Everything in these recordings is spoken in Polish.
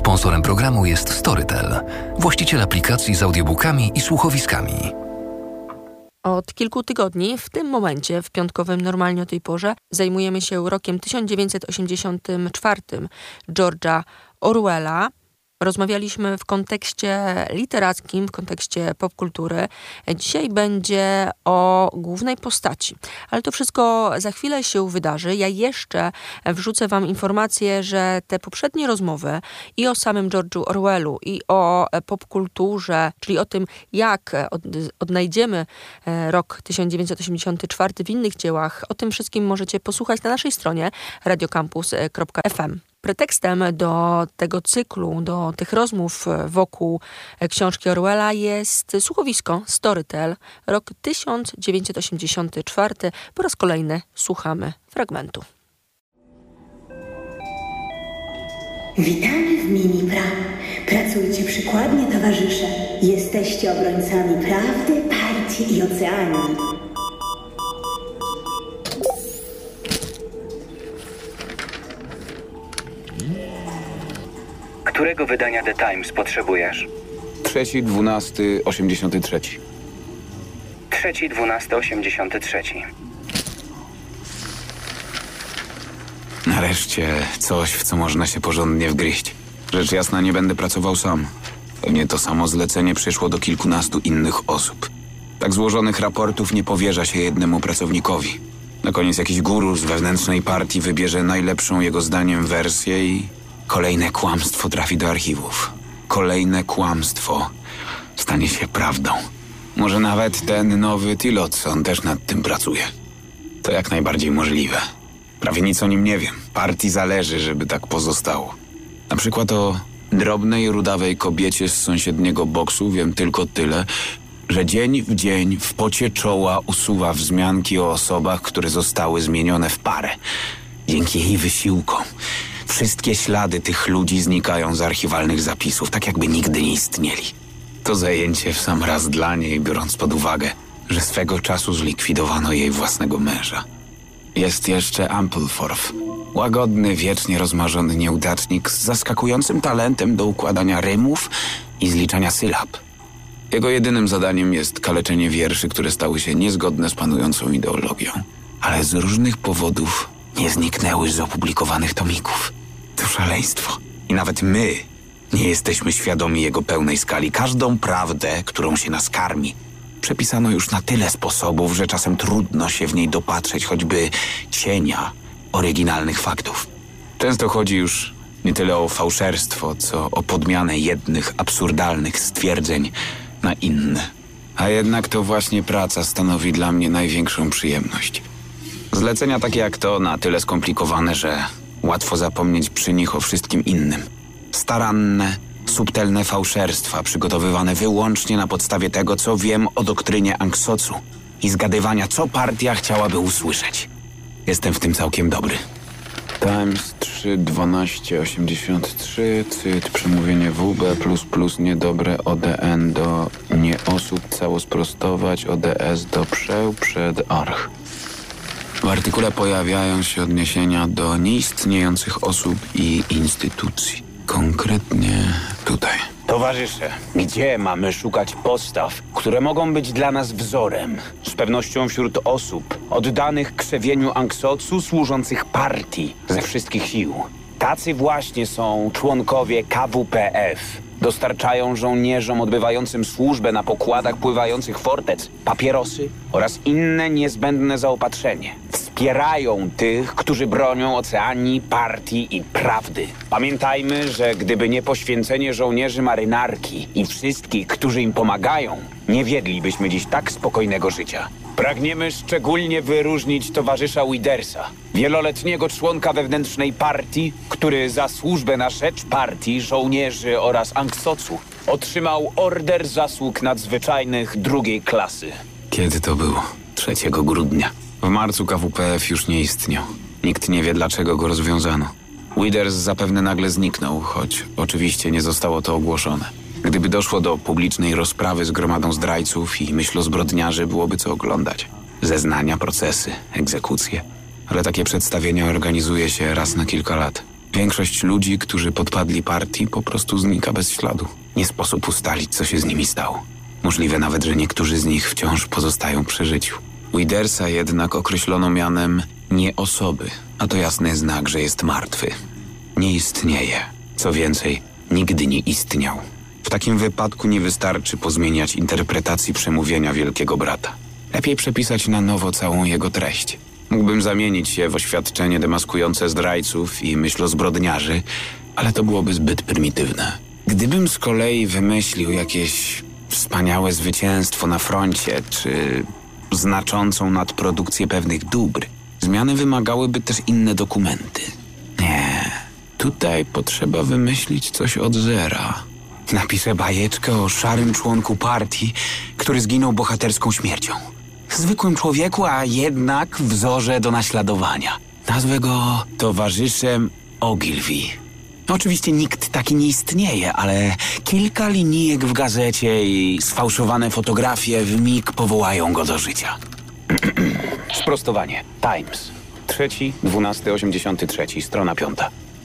Sponsorem programu jest Storytel, właściciel aplikacji z audiobookami i słuchowiskami. Od kilku tygodni, w tym momencie, w piątkowym normalnie o tej porze, zajmujemy się rokiem 1984 George'a Orwella. Rozmawialiśmy w kontekście literackim, w kontekście popkultury. Dzisiaj będzie o głównej postaci, ale to wszystko za chwilę się wydarzy. Ja jeszcze wrzucę Wam informację, że te poprzednie rozmowy i o samym George'u Orwellu, i o popkulturze, czyli o tym, jak odnajdziemy e, rok 1984 w innych dziełach, o tym wszystkim możecie posłuchać na naszej stronie radiocampus.fm. Pretekstem do tego cyklu, do tych rozmów wokół książki Orwella jest słuchowisko Storytel, rok 1984. Po raz kolejny słuchamy fragmentu. Witamy w Minipra. Pracujcie przykładnie, towarzysze. Jesteście obrońcami prawdy, partii i oceanii. Którego wydania The Times potrzebujesz? Trzeci, dwunasty, osiemdziesiąty trzeci. Trzeci, dwunasty, osiemdziesiąty trzeci. Nareszcie coś, w co można się porządnie wgryźć. Rzecz jasna, nie będę pracował sam. Pewnie to samo zlecenie przyszło do kilkunastu innych osób. Tak złożonych raportów nie powierza się jednemu pracownikowi. Na koniec jakiś guru z wewnętrznej partii wybierze najlepszą jego zdaniem wersję i Kolejne kłamstwo trafi do archiwów. Kolejne kłamstwo stanie się prawdą. Może nawet ten nowy Tillotson też nad tym pracuje. To jak najbardziej możliwe. Prawie nic o nim nie wiem. Partii zależy, żeby tak pozostało. Na przykład o drobnej, rudawej kobiecie z sąsiedniego boksu wiem tylko tyle, że dzień w dzień w pocie czoła usuwa wzmianki o osobach, które zostały zmienione w parę. Dzięki jej wysiłkom Wszystkie ślady tych ludzi znikają z archiwalnych zapisów, tak jakby nigdy nie istnieli. To zajęcie w sam raz dla niej, biorąc pod uwagę, że swego czasu zlikwidowano jej własnego męża. Jest jeszcze Ampleforth. Łagodny, wiecznie rozmarzony nieudacznik z zaskakującym talentem do układania rymów i zliczania sylab. Jego jedynym zadaniem jest kaleczenie wierszy, które stały się niezgodne z panującą ideologią. Ale z różnych powodów nie zniknęły z opublikowanych tomików. To szaleństwo. I nawet my nie jesteśmy świadomi jego pełnej skali. Każdą prawdę, którą się nas karmi, przepisano już na tyle sposobów, że czasem trudno się w niej dopatrzeć choćby cienia oryginalnych faktów. Często chodzi już nie tyle o fałszerstwo, co o podmianę jednych absurdalnych stwierdzeń na inne. A jednak to właśnie praca stanowi dla mnie największą przyjemność. Zlecenia takie jak to na tyle skomplikowane, że Łatwo zapomnieć przy nich o wszystkim innym. Staranne, subtelne fałszerstwa przygotowywane wyłącznie na podstawie tego, co wiem o doktrynie Anksocu i zgadywania, co partia chciałaby usłyszeć. Jestem w tym całkiem dobry. Times 3, 12, 83, cyt, przemówienie WB, plus, plus, niedobre, ODN do nie osób, cało sprostować, ODS do przeł, przed arch. W artykule pojawiają się odniesienia do nieistniejących osób i instytucji. Konkretnie tutaj. Towarzysze, gdzie mamy szukać postaw, które mogą być dla nas wzorem? Z pewnością wśród osób oddanych krzewieniu Anksocu służących partii ze wszystkich sił. Tacy właśnie są członkowie KWPF. Dostarczają żołnierzom odbywającym służbę na pokładach pływających fortec papierosy oraz inne niezbędne zaopatrzenie. Wspierają tych, którzy bronią oceanii, partii i prawdy. Pamiętajmy, że gdyby nie poświęcenie żołnierzy marynarki i wszystkich, którzy im pomagają, nie wiedlibyśmy dziś tak spokojnego życia. Pragniemy szczególnie wyróżnić towarzysza Widersa, wieloletniego członka wewnętrznej partii, który za służbę na rzecz partii, żołnierzy oraz Anksocu otrzymał Order Zasług Nadzwyczajnych drugiej klasy. Kiedy to było? 3 grudnia. W marcu KWPF już nie istniał. Nikt nie wie, dlaczego go rozwiązano. Withers zapewne nagle zniknął, choć oczywiście nie zostało to ogłoszone. Gdyby doszło do publicznej rozprawy z gromadą zdrajców i myślozbrodniarzy, byłoby co oglądać. Zeznania, procesy, egzekucje. Ale takie przedstawienia organizuje się raz na kilka lat. Większość ludzi, którzy podpadli partii, po prostu znika bez śladu. Nie sposób ustalić, co się z nimi stało. Możliwe nawet, że niektórzy z nich wciąż pozostają przy życiu. Widersa jednak określono mianem nie osoby, a to jasny znak, że jest martwy. Nie istnieje. Co więcej, nigdy nie istniał. W takim wypadku nie wystarczy pozmieniać interpretacji przemówienia Wielkiego Brata. Lepiej przepisać na nowo całą jego treść. Mógłbym zamienić się w oświadczenie demaskujące zdrajców i myśl o zbrodniarzy, ale to byłoby zbyt prymitywne. Gdybym z kolei wymyślił jakieś wspaniałe zwycięstwo na froncie, czy znaczącą nadprodukcję pewnych dóbr, zmiany wymagałyby też inne dokumenty. Nie, tutaj potrzeba wymyślić coś od zera. Napiszę bajeczkę o szarym członku partii, który zginął bohaterską śmiercią. Zwykłym człowieku, a jednak wzorze do naśladowania. Nazwę go towarzyszem Ogilvy. Oczywiście nikt taki nie istnieje, ale kilka linijek w gazecie i sfałszowane fotografie w mig powołają go do życia. Sprostowanie. Times. 3, 12, 83, strona 5.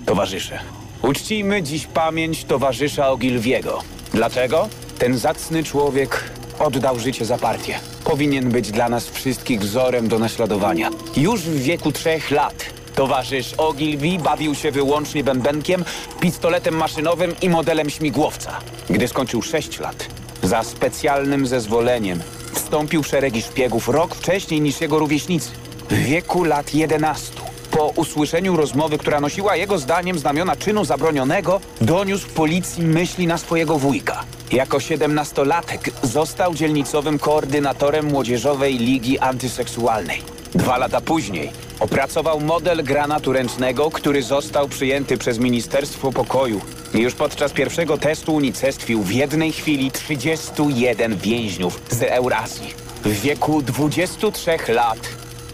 Towarzysze. Uczcijmy dziś pamięć towarzysza Ogilwiego. Dlaczego? Ten zacny człowiek oddał życie za partię. Powinien być dla nas wszystkich wzorem do naśladowania. Już w wieku trzech lat towarzysz Ogilvy bawił się wyłącznie bębenkiem, pistoletem maszynowym i modelem śmigłowca. Gdy skończył sześć lat, za specjalnym zezwoleniem wstąpił w szeregi szpiegów rok wcześniej niż jego rówieśnicy. W wieku lat 11. Po usłyszeniu rozmowy, która nosiła jego zdaniem znamiona czynu zabronionego, doniósł policji myśli na swojego wujka. Jako siedemnastolatek został dzielnicowym koordynatorem Młodzieżowej Ligi Antyseksualnej. Dwa lata później opracował model granatu ręcznego, który został przyjęty przez Ministerstwo Pokoju. Już podczas pierwszego testu unicestwił w jednej chwili 31 więźniów z Eurazji. W wieku 23 lat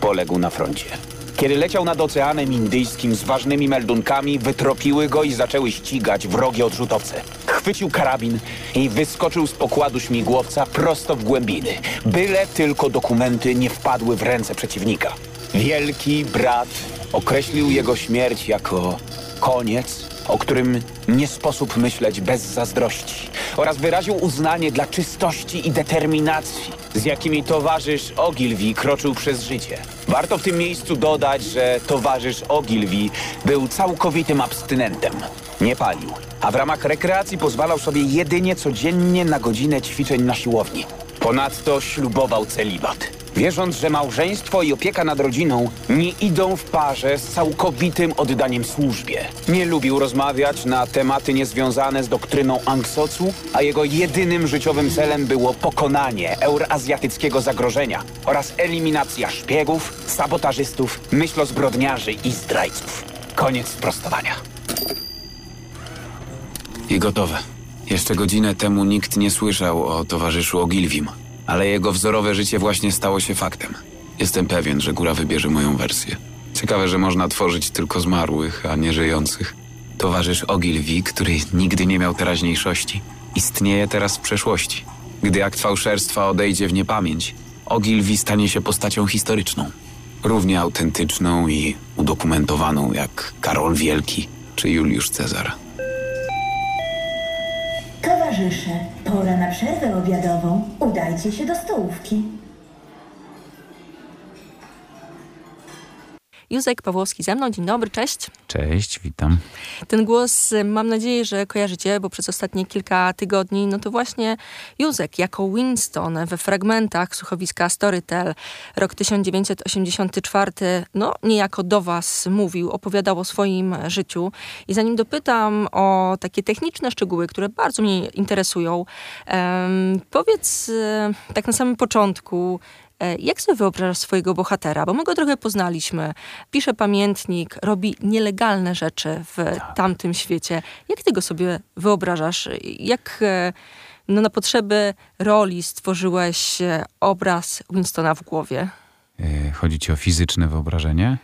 poległ na froncie. Kiedy leciał nad Oceanem Indyjskim z ważnymi meldunkami, wytropiły go i zaczęły ścigać wrogie odrzutowce. Chwycił karabin i wyskoczył z pokładu śmigłowca prosto w głębiny. Byle tylko dokumenty nie wpadły w ręce przeciwnika. Wielki brat określił jego śmierć jako koniec, o którym nie sposób myśleć bez zazdrości oraz wyraził uznanie dla czystości i determinacji, z jakimi towarzysz Ogilvy kroczył przez życie. Warto w tym miejscu dodać, że towarzysz Ogilvy był całkowitym abstynentem. Nie palił, a w ramach rekreacji pozwalał sobie jedynie codziennie na godzinę ćwiczeń na siłowni. Ponadto ślubował celibat. Wierząc, że małżeństwo i opieka nad rodziną nie idą w parze z całkowitym oddaniem służbie. Nie lubił rozmawiać na tematy niezwiązane z doktryną Angsocu, a jego jedynym życiowym celem było pokonanie eurazjatyckiego zagrożenia oraz eliminacja szpiegów, sabotażystów, myślozbrodniarzy i zdrajców. Koniec sprostowania. I gotowe. Jeszcze godzinę temu nikt nie słyszał o towarzyszu Ogilvim, ale jego wzorowe życie właśnie stało się faktem. Jestem pewien, że góra wybierze moją wersję. Ciekawe, że można tworzyć tylko zmarłych, a nie żyjących. Towarzysz Ogilvy, który nigdy nie miał teraźniejszości, istnieje teraz w przeszłości. Gdy akt fałszerstwa odejdzie w niepamięć, Ogilvy stanie się postacią historyczną. Równie autentyczną i udokumentowaną jak Karol Wielki czy Juliusz Cezar. Towarzysze, pora na przerwę obiadową. Udajcie się do stołówki. Józek Pawłowski ze mną. Dzień dobry, cześć. Cześć, witam. Ten głos y, mam nadzieję, że kojarzycie, bo przez ostatnie kilka tygodni, no to właśnie Józek jako Winston we fragmentach słuchowiska Storytel, rok 1984, no niejako do was mówił, opowiadał o swoim życiu. I zanim dopytam o takie techniczne szczegóły, które bardzo mnie interesują, em, powiedz e, tak na samym początku, Jak sobie wyobrażasz swojego bohatera? Bo my go trochę poznaliśmy. Pisze pamiętnik, robi nielegalne rzeczy w tamtym świecie. Jak ty go sobie wyobrażasz? Jak e, no, na potrzeby roli stworzyłeś e, obraz Winstona w głowie? E, Chodzi ci o fizyczne wyobrażenie?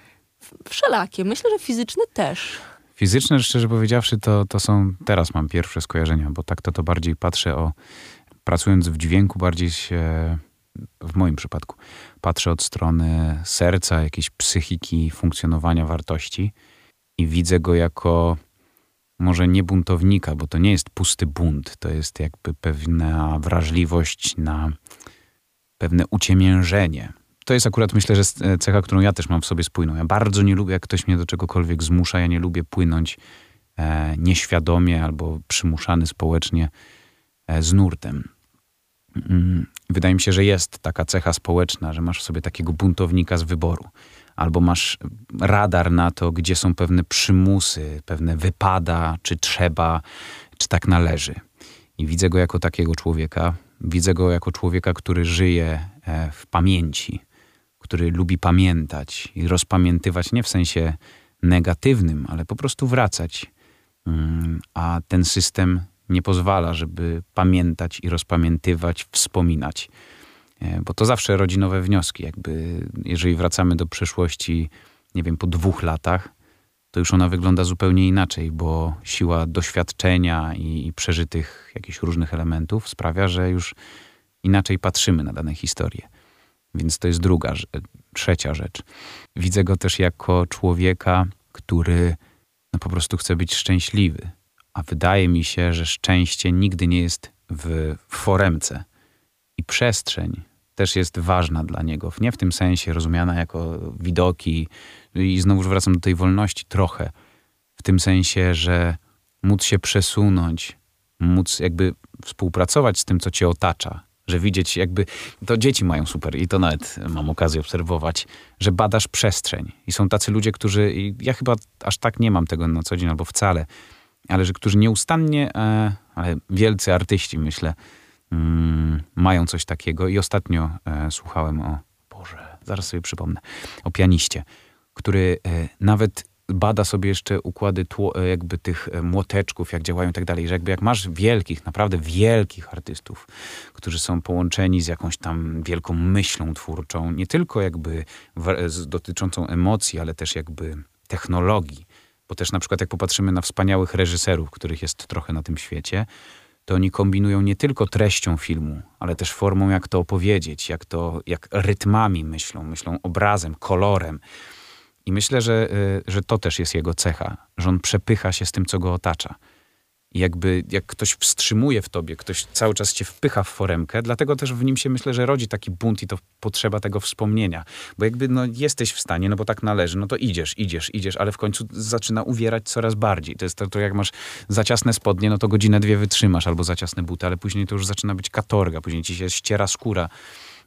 Wszelakie. Myślę, że fizyczny też. Fizyczne, szczerze powiedziawszy, to, to są, teraz mam pierwsze skojarzenia, bo tak to to bardziej patrzę o, pracując w dźwięku, bardziej się, w moim przypadku, patrzę od strony serca, jakiejś psychiki, funkcjonowania wartości. i widzę go jako może nie buntownika, bo to nie jest pusty bunt, to jest jakby pewna wrażliwość na pewne uciemiężenie. To jest akurat myślę, że cecha, którą ja też mam w sobie spójną. Ja bardzo nie lubię, jak ktoś mnie do czegokolwiek zmusza. Ja nie lubię płynąć e, nieświadomie albo przymuszany społecznie e, z nurtem. Wydaje mi się, że jest taka cecha społeczna, że masz w sobie takiego buntownika z wyboru albo masz radar na to, gdzie są pewne przymusy, pewne wypada, czy trzeba, czy tak należy. I widzę go jako takiego człowieka. Widzę go jako człowieka, który żyje e, w pamięci, który lubi pamiętać i rozpamiętywać nie w sensie negatywnym, ale po prostu wracać. Mm, a ten system nie pozwala, żeby pamiętać i rozpamiętywać, wspominać. E, bo to zawsze rodzi nowe wnioski. Jakby, jeżeli wracamy do przeszłości, nie wiem, po dwóch latach, to już ona wygląda zupełnie inaczej, bo siła doświadczenia i, i przeżytych jakichś różnych elementów sprawia, że już inaczej patrzymy na dane historie. Więc to jest druga, trzecia rzecz. Widzę go też jako człowieka, który no, po prostu chce być szczęśliwy. A wydaje mi się, że szczęście nigdy nie jest w foremce. I przestrzeń też jest ważna dla niego. Nie w tym sensie rozumiana jako widoki, i znowu wracam do tej wolności trochę, w tym sensie, że móc się przesunąć, móc jakby współpracować z tym, co cię otacza, że widzieć jakby, to dzieci mają super i to nawet mam okazję obserwować, że badasz przestrzeń. I są tacy ludzie, którzy, ja chyba aż tak nie mam tego na co dzień albo wcale, ale że którzy nieustannie, e, ale wielcy artyści myślę, mm, mają coś takiego. I ostatnio e, słuchałem o, Boże, zaraz sobie przypomnę, o pianiście, który e, nawet bada sobie jeszcze układy tło, jakby tych młoteczków, jak działają i tak dalej, że jakby jak masz wielkich, naprawdę wielkich artystów, którzy są połączeni z jakąś tam wielką myślą twórczą, nie tylko jakby w, z, dotyczącą emocji, ale też jakby technologii, bo też na przykład jak popatrzymy na wspaniałych reżyserów, których jest trochę na tym świecie, to oni kombinują nie tylko treścią filmu, ale też formą, jak to opowiedzieć, jak, to, jak rytmami myślą, myślą obrazem, kolorem. I myślę, że, y, że to też jest jego cecha, że on przepycha się z tym, co go otacza. Jakby jak ktoś wstrzymuje w tobie, ktoś cały czas cię wpycha w foremkę, dlatego też w nim się myślę, że rodzi taki bunt i to potrzeba tego wspomnienia. Bo jakby no, jesteś w stanie, no bo tak należy, no to idziesz, idziesz, idziesz, ale w końcu zaczyna uwierać coraz bardziej. To jest to, to jak masz za ciasne spodnie, no to godzinę, dwie wytrzymasz, albo za ciasne buty, ale później to już zaczyna być katorga, później ci się ściera skóra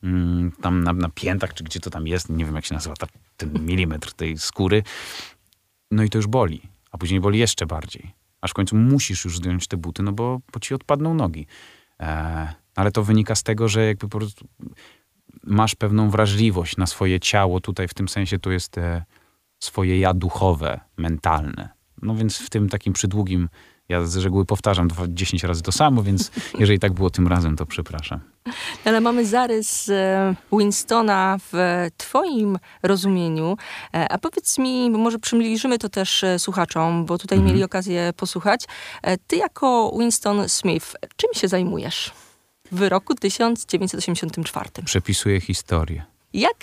mm, tam na, na piętach, czy gdzie to tam jest, nie wiem jak się nazywa ta, ten milimetr tej skóry. No i to już boli, a później boli jeszcze bardziej aż w końcu musisz już zdjąć te buty, no bo, bo ci odpadną nogi. E, ale to wynika z tego, że jakby po prostu masz pewną wrażliwość na swoje ciało. Tutaj w tym sensie to jest e, swoje ja duchowe, mentalne. No więc w tym takim przydługim ja z reguły powtarzam 10 razy to samo, więc jeżeli tak było tym razem, to przepraszam. Ale mamy zarys e, Winstona w twoim rozumieniu. E, a powiedz mi, bo może przybliżymy to też e, słuchaczom, bo tutaj mhm. mieli okazję posłuchać. Ty jako Winston Smith, czym się zajmujesz w roku 1984? Przepisuję historię. Jak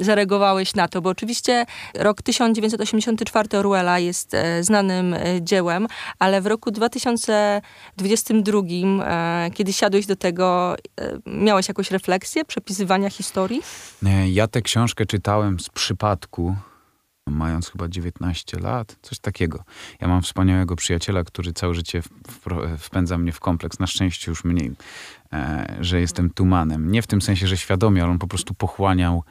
zareagowałeś na to? Bo oczywiście rok 1984 Orwella jest e, znanym e, dziełem, ale w roku 2022, e, kiedy siadłeś do tego, miałeś jakąś refleksję przepisywania historii? Ja tę książkę czytałem z przypadku mając chyba 19 lat, coś takiego. Ja mam wspaniałego przyjaciela, który całe życie wpędza mnie w kompleks, na szczęście już mniej, e, że jestem tumanem. Nie w tym sensie, że świadomie, ale on po prostu pochłaniał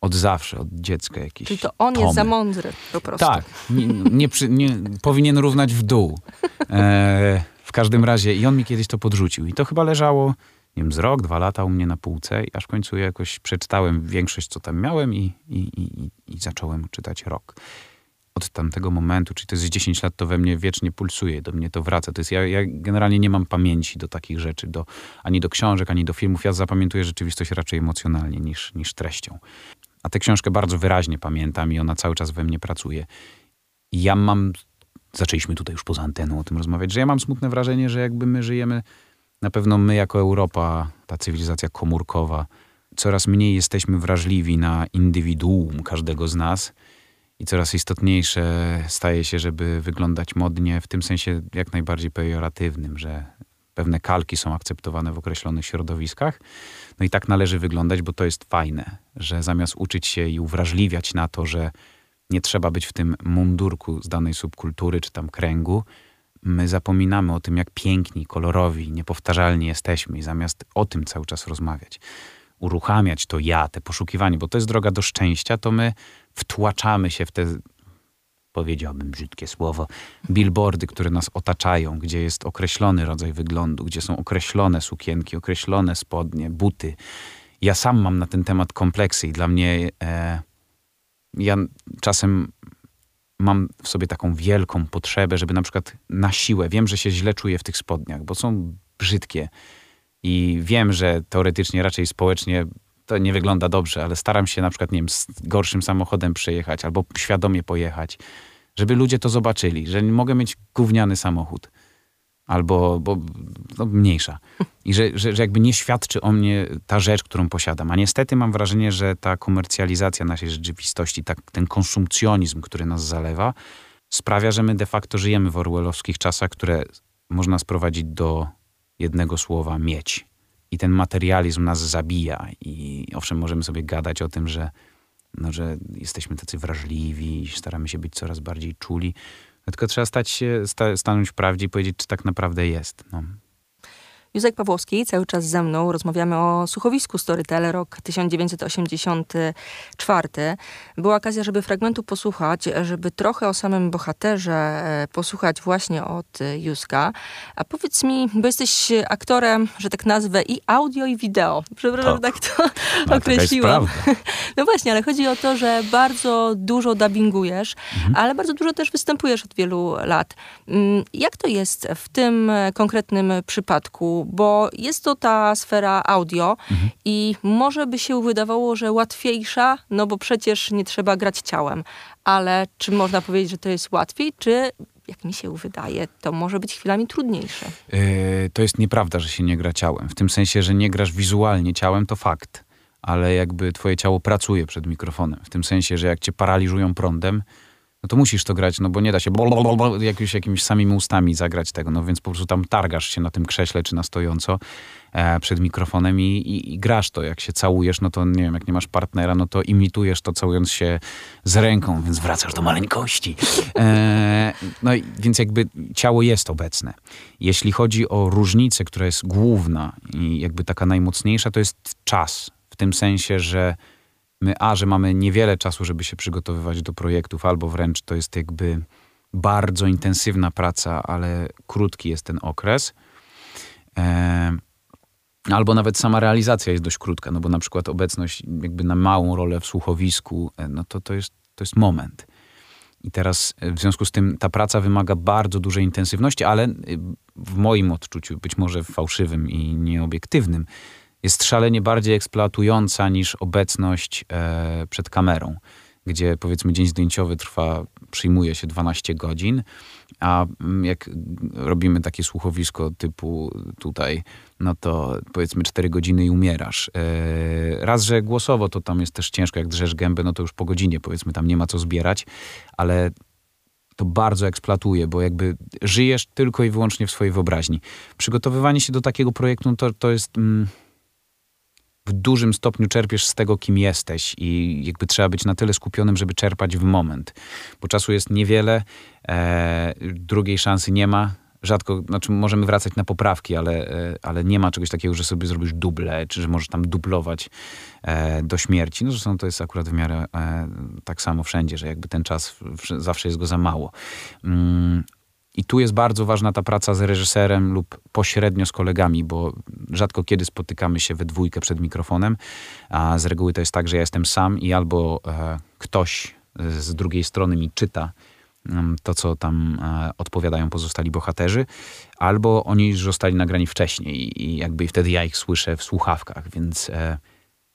od zawsze, od dziecka jakieś Czyli to on tomy. jest za mądry po prostu. Tak, nie, nie, nie powinien równać w dół. E, w każdym razie i on mi kiedyś to podrzucił i to chyba leżało nie wiem, z rok, dwa lata u mnie na półce, aż w końcu jakoś przeczytałem większość, co tam miałem i, i, i, i zacząłem czytać rok. Od tamtego momentu, czyli to jest 10 lat, to we mnie wiecznie pulsuje, do mnie to wraca. To jest, ja, ja generalnie nie mam pamięci do takich rzeczy, do, ani do książek, ani do filmów. Ja zapamiętuję rzeczywistość raczej emocjonalnie niż, niż treścią. A tę książkę bardzo wyraźnie pamiętam i ona cały czas we mnie pracuje. I ja mam, zaczęliśmy tutaj już poza anteną o tym rozmawiać, że ja mam smutne wrażenie, że jakby my żyjemy na pewno my jako Europa, ta cywilizacja komórkowa, coraz mniej jesteśmy wrażliwi na indywiduum każdego z nas i coraz istotniejsze staje się, żeby wyglądać modnie, w tym sensie jak najbardziej pejoratywnym, że pewne kalki są akceptowane w określonych środowiskach. No i tak należy wyglądać, bo to jest fajne, że zamiast uczyć się i uwrażliwiać na to, że nie trzeba być w tym mundurku z danej subkultury czy tam kręgu, my zapominamy o tym, jak piękni, kolorowi, niepowtarzalni jesteśmy i zamiast o tym cały czas rozmawiać, uruchamiać to ja, te poszukiwanie, bo to jest droga do szczęścia, to my wtłaczamy się w te, powiedziałbym brzydkie słowo, billboardy, które nas otaczają, gdzie jest określony rodzaj wyglądu, gdzie są określone sukienki, określone spodnie, buty. Ja sam mam na ten temat kompleksy i dla mnie e, ja czasem mam w sobie taką wielką potrzebę, żeby na przykład na siłę, wiem, że się źle czuję w tych spodniach, bo są brzydkie i wiem, że teoretycznie raczej społecznie to nie wygląda dobrze, ale staram się na przykład, nie wiem, z gorszym samochodem przejechać albo świadomie pojechać, żeby ludzie to zobaczyli, że mogę mieć gówniany samochód albo bo, no, mniejsza. I że, że, że jakby nie świadczy o mnie ta rzecz, którą posiadam. A niestety mam wrażenie, że ta komercjalizacja naszej rzeczywistości, tak, ten konsumpcjonizm, który nas zalewa, sprawia, że my de facto żyjemy w orwellowskich czasach, które można sprowadzić do jednego słowa mieć. I ten materializm nas zabija. I owszem, możemy sobie gadać o tym, że, no, że jesteśmy tacy wrażliwi, staramy się być coraz bardziej czuli. Tylko trzeba stać się, sta, stanąć w prawdzie i powiedzieć, czy tak naprawdę jest. No. Józek Pawłowski cały czas ze mną. Rozmawiamy o słuchowisku Storytel, rok 1984. Była okazja, żeby fragmentu posłuchać, żeby trochę o samym bohaterze e, posłuchać właśnie od Józka. A powiedz mi, bo jesteś aktorem, że tak nazwę, i audio, i wideo. Przepraszam, tak, tak to no, określiłam. No właśnie, ale chodzi o to, że bardzo dużo dubbingujesz, mhm. ale bardzo dużo też występujesz od wielu lat. Mm, jak to jest w tym konkretnym przypadku? Bo jest to ta sfera audio mhm. i może by się wydawało, że łatwiejsza, no bo przecież nie trzeba grać ciałem. Ale czy można powiedzieć, że to jest łatwiej, czy jak mi się wydaje, to może być chwilami trudniejsze. Yy, to jest nieprawda, że się nie gra ciałem. W tym sensie, że nie grasz wizualnie ciałem, to fakt. Ale jakby twoje ciało pracuje przed mikrofonem. W tym sensie, że jak cię paraliżują prądem, no to musisz to grać, no bo nie da się jakimś, jakimiś samymi ustami zagrać tego, no więc po prostu tam targasz się na tym krześle czy na stojąco e, przed mikrofonem i, i, i, grasz to. Jak się całujesz, no to nie wiem, jak nie masz partnera, no to imitujesz to całując się z ręką, więc wracasz do maleńkości. E, no i, więc jakby ciało jest obecne. Jeśli chodzi o różnicę, która jest główna i jakby taka najmocniejsza, to jest czas. W tym sensie, że my, a, że mamy niewiele czasu, żeby się przygotowywać do projektów, albo wręcz to jest jakby bardzo intensywna praca, ale krótki jest ten okres. E, albo nawet sama realizacja jest dość krótka, no bo na przykład obecność jakby na małą rolę w słuchowisku, e, no to to jest, to jest moment. I teraz e, w związku z tym ta praca wymaga bardzo dużej intensywności, ale e, w moim odczuciu, być może fałszywym i nieobiektywnym, jest szalenie bardziej eksploatująca niż obecność e, przed kamerą, gdzie powiedzmy dzień zdjęciowy trwa, przyjmuje się 12 godzin, a mm, jak robimy takie słuchowisko typu tutaj, no to powiedzmy 4 godziny i umierasz. E, raz, że głosowo to tam jest też ciężko, jak drzesz gębę, no to już po godzinie powiedzmy tam nie ma co zbierać, ale to bardzo eksploatuje, bo jakby żyjesz tylko i wyłącznie w swojej wyobraźni. Przygotowywanie się do takiego projektu no to, to jest... Mm, w dużym stopniu czerpiesz z tego, kim jesteś i jakby trzeba być na tyle skupionym, żeby czerpać w moment, bo czasu jest niewiele, e, drugiej szansy nie ma. Rzadko, znaczy możemy wracać na poprawki, ale, e, ale nie ma czegoś takiego, że sobie zrobisz duble, czy że możesz tam dublować e, do śmierci. No zresztą to jest akurat w miarę e, tak samo wszędzie, że jakby ten czas w, zawsze jest go za mało. Mm, i tu jest bardzo ważna ta praca z reżyserem lub pośrednio z kolegami, bo rzadko kiedy spotykamy się we dwójkę przed mikrofonem, a z reguły to jest tak, że ja jestem sam i albo e, ktoś z drugiej strony mi czyta mm, to, co tam e, odpowiadają pozostali bohaterzy, albo oni już zostali nagrani wcześniej i jakby wtedy ja ich słyszę w słuchawkach, więc e,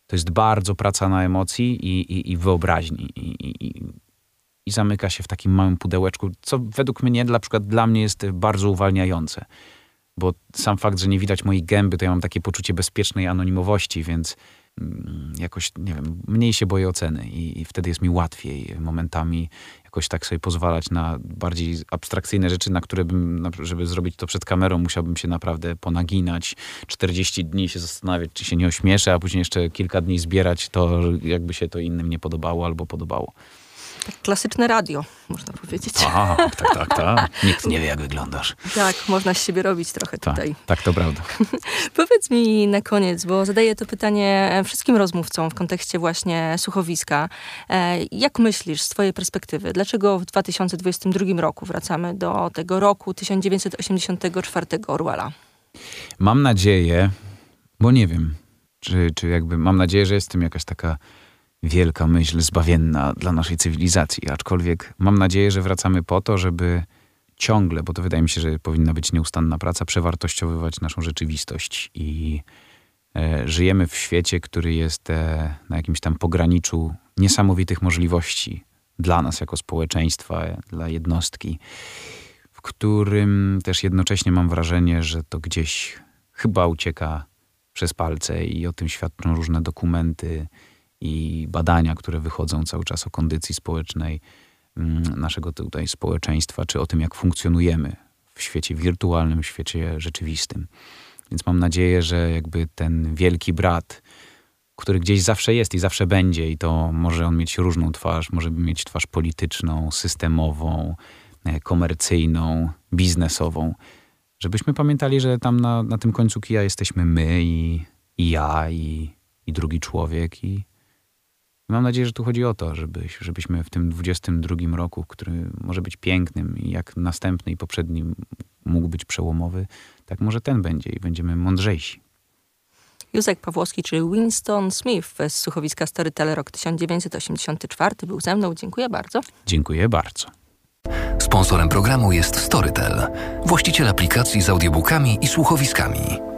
to jest bardzo praca na emocji i, i, i wyobraźni. I, i, zamyka się w takim małym pudełeczku, co według mnie, na przykład dla mnie jest bardzo uwalniające. Bo sam fakt, że nie widać mojej gęby, to ja mam takie poczucie bezpiecznej anonimowości, więc mm, jakoś, nie wiem, mniej się boję oceny i, i wtedy jest mi łatwiej momentami jakoś tak sobie pozwalać na bardziej abstrakcyjne rzeczy, na które bym, żeby zrobić to przed kamerą, musiałbym się naprawdę ponaginać, 40 dni się zastanawiać, czy się nie ośmieszę, a później jeszcze kilka dni zbierać to, jakby się to innym nie podobało albo podobało. Tak klasyczne radio, można powiedzieć. Aha, tak, tak, tak. Nikt nie wie, jak wyglądasz. Tak, można z siebie robić trochę Tak, tutaj. tak, to prawda. Powiedz mi na koniec, bo zadaję to pytanie wszystkim rozmówcom w kontekście właśnie słuchowiska. E, Jak myślisz z twojej perspektywy, dlaczego w 2022 roku wracamy do tego roku 1984 Orwella? Mam nadzieję, bo nie wiem, czy, czy jakby mam nadzieję, że jest w tym jakaś taka wielka myśl zbawienna dla naszej cywilizacji. Aczkolwiek mam nadzieję, że wracamy po to, żeby ciągle, bo to wydaje mi się, że powinna być nieustanna praca, przewartościowywać naszą rzeczywistość. I e, żyjemy w świecie, który jest e, na jakimś tam pograniczu niesamowitych możliwości dla nas jako społeczeństwa, e, dla jednostki w którym też jednocześnie mam wrażenie, że to gdzieś chyba ucieka przez palce i o tym świadczą różne dokumenty i badania, które wychodzą cały czas o kondycji społecznej mm, naszego tutaj społeczeństwa, czy o tym, jak funkcjonujemy w świecie wirtualnym, w świecie rzeczywistym. Więc mam nadzieję, że jakby ten wielki brat, który gdzieś zawsze jest i zawsze będzie, i to może on mieć różną twarz, może mieć twarz polityczną, systemową, e, komercyjną, biznesową. Żebyśmy pamiętali, że tam na, na tym końcu kija jesteśmy my i, i ja, i, i drugi człowiek. I mam nadzieję, że tu chodzi o to, żeby, żebyśmy w tym 22 roku, który może być pięknym i jak następny i poprzedni mógł być przełomowy, tak może ten będzie i będziemy mądrzejsi. Józek Pawłowski, czy Winston Smith z słuchowiska Storyteller rok 1984 był ze mną. Dziękuję bardzo. Dziękuję bardzo. Sponsorem programu jest Storytel, właściciel aplikacji z audiobookami i słuchowiskami.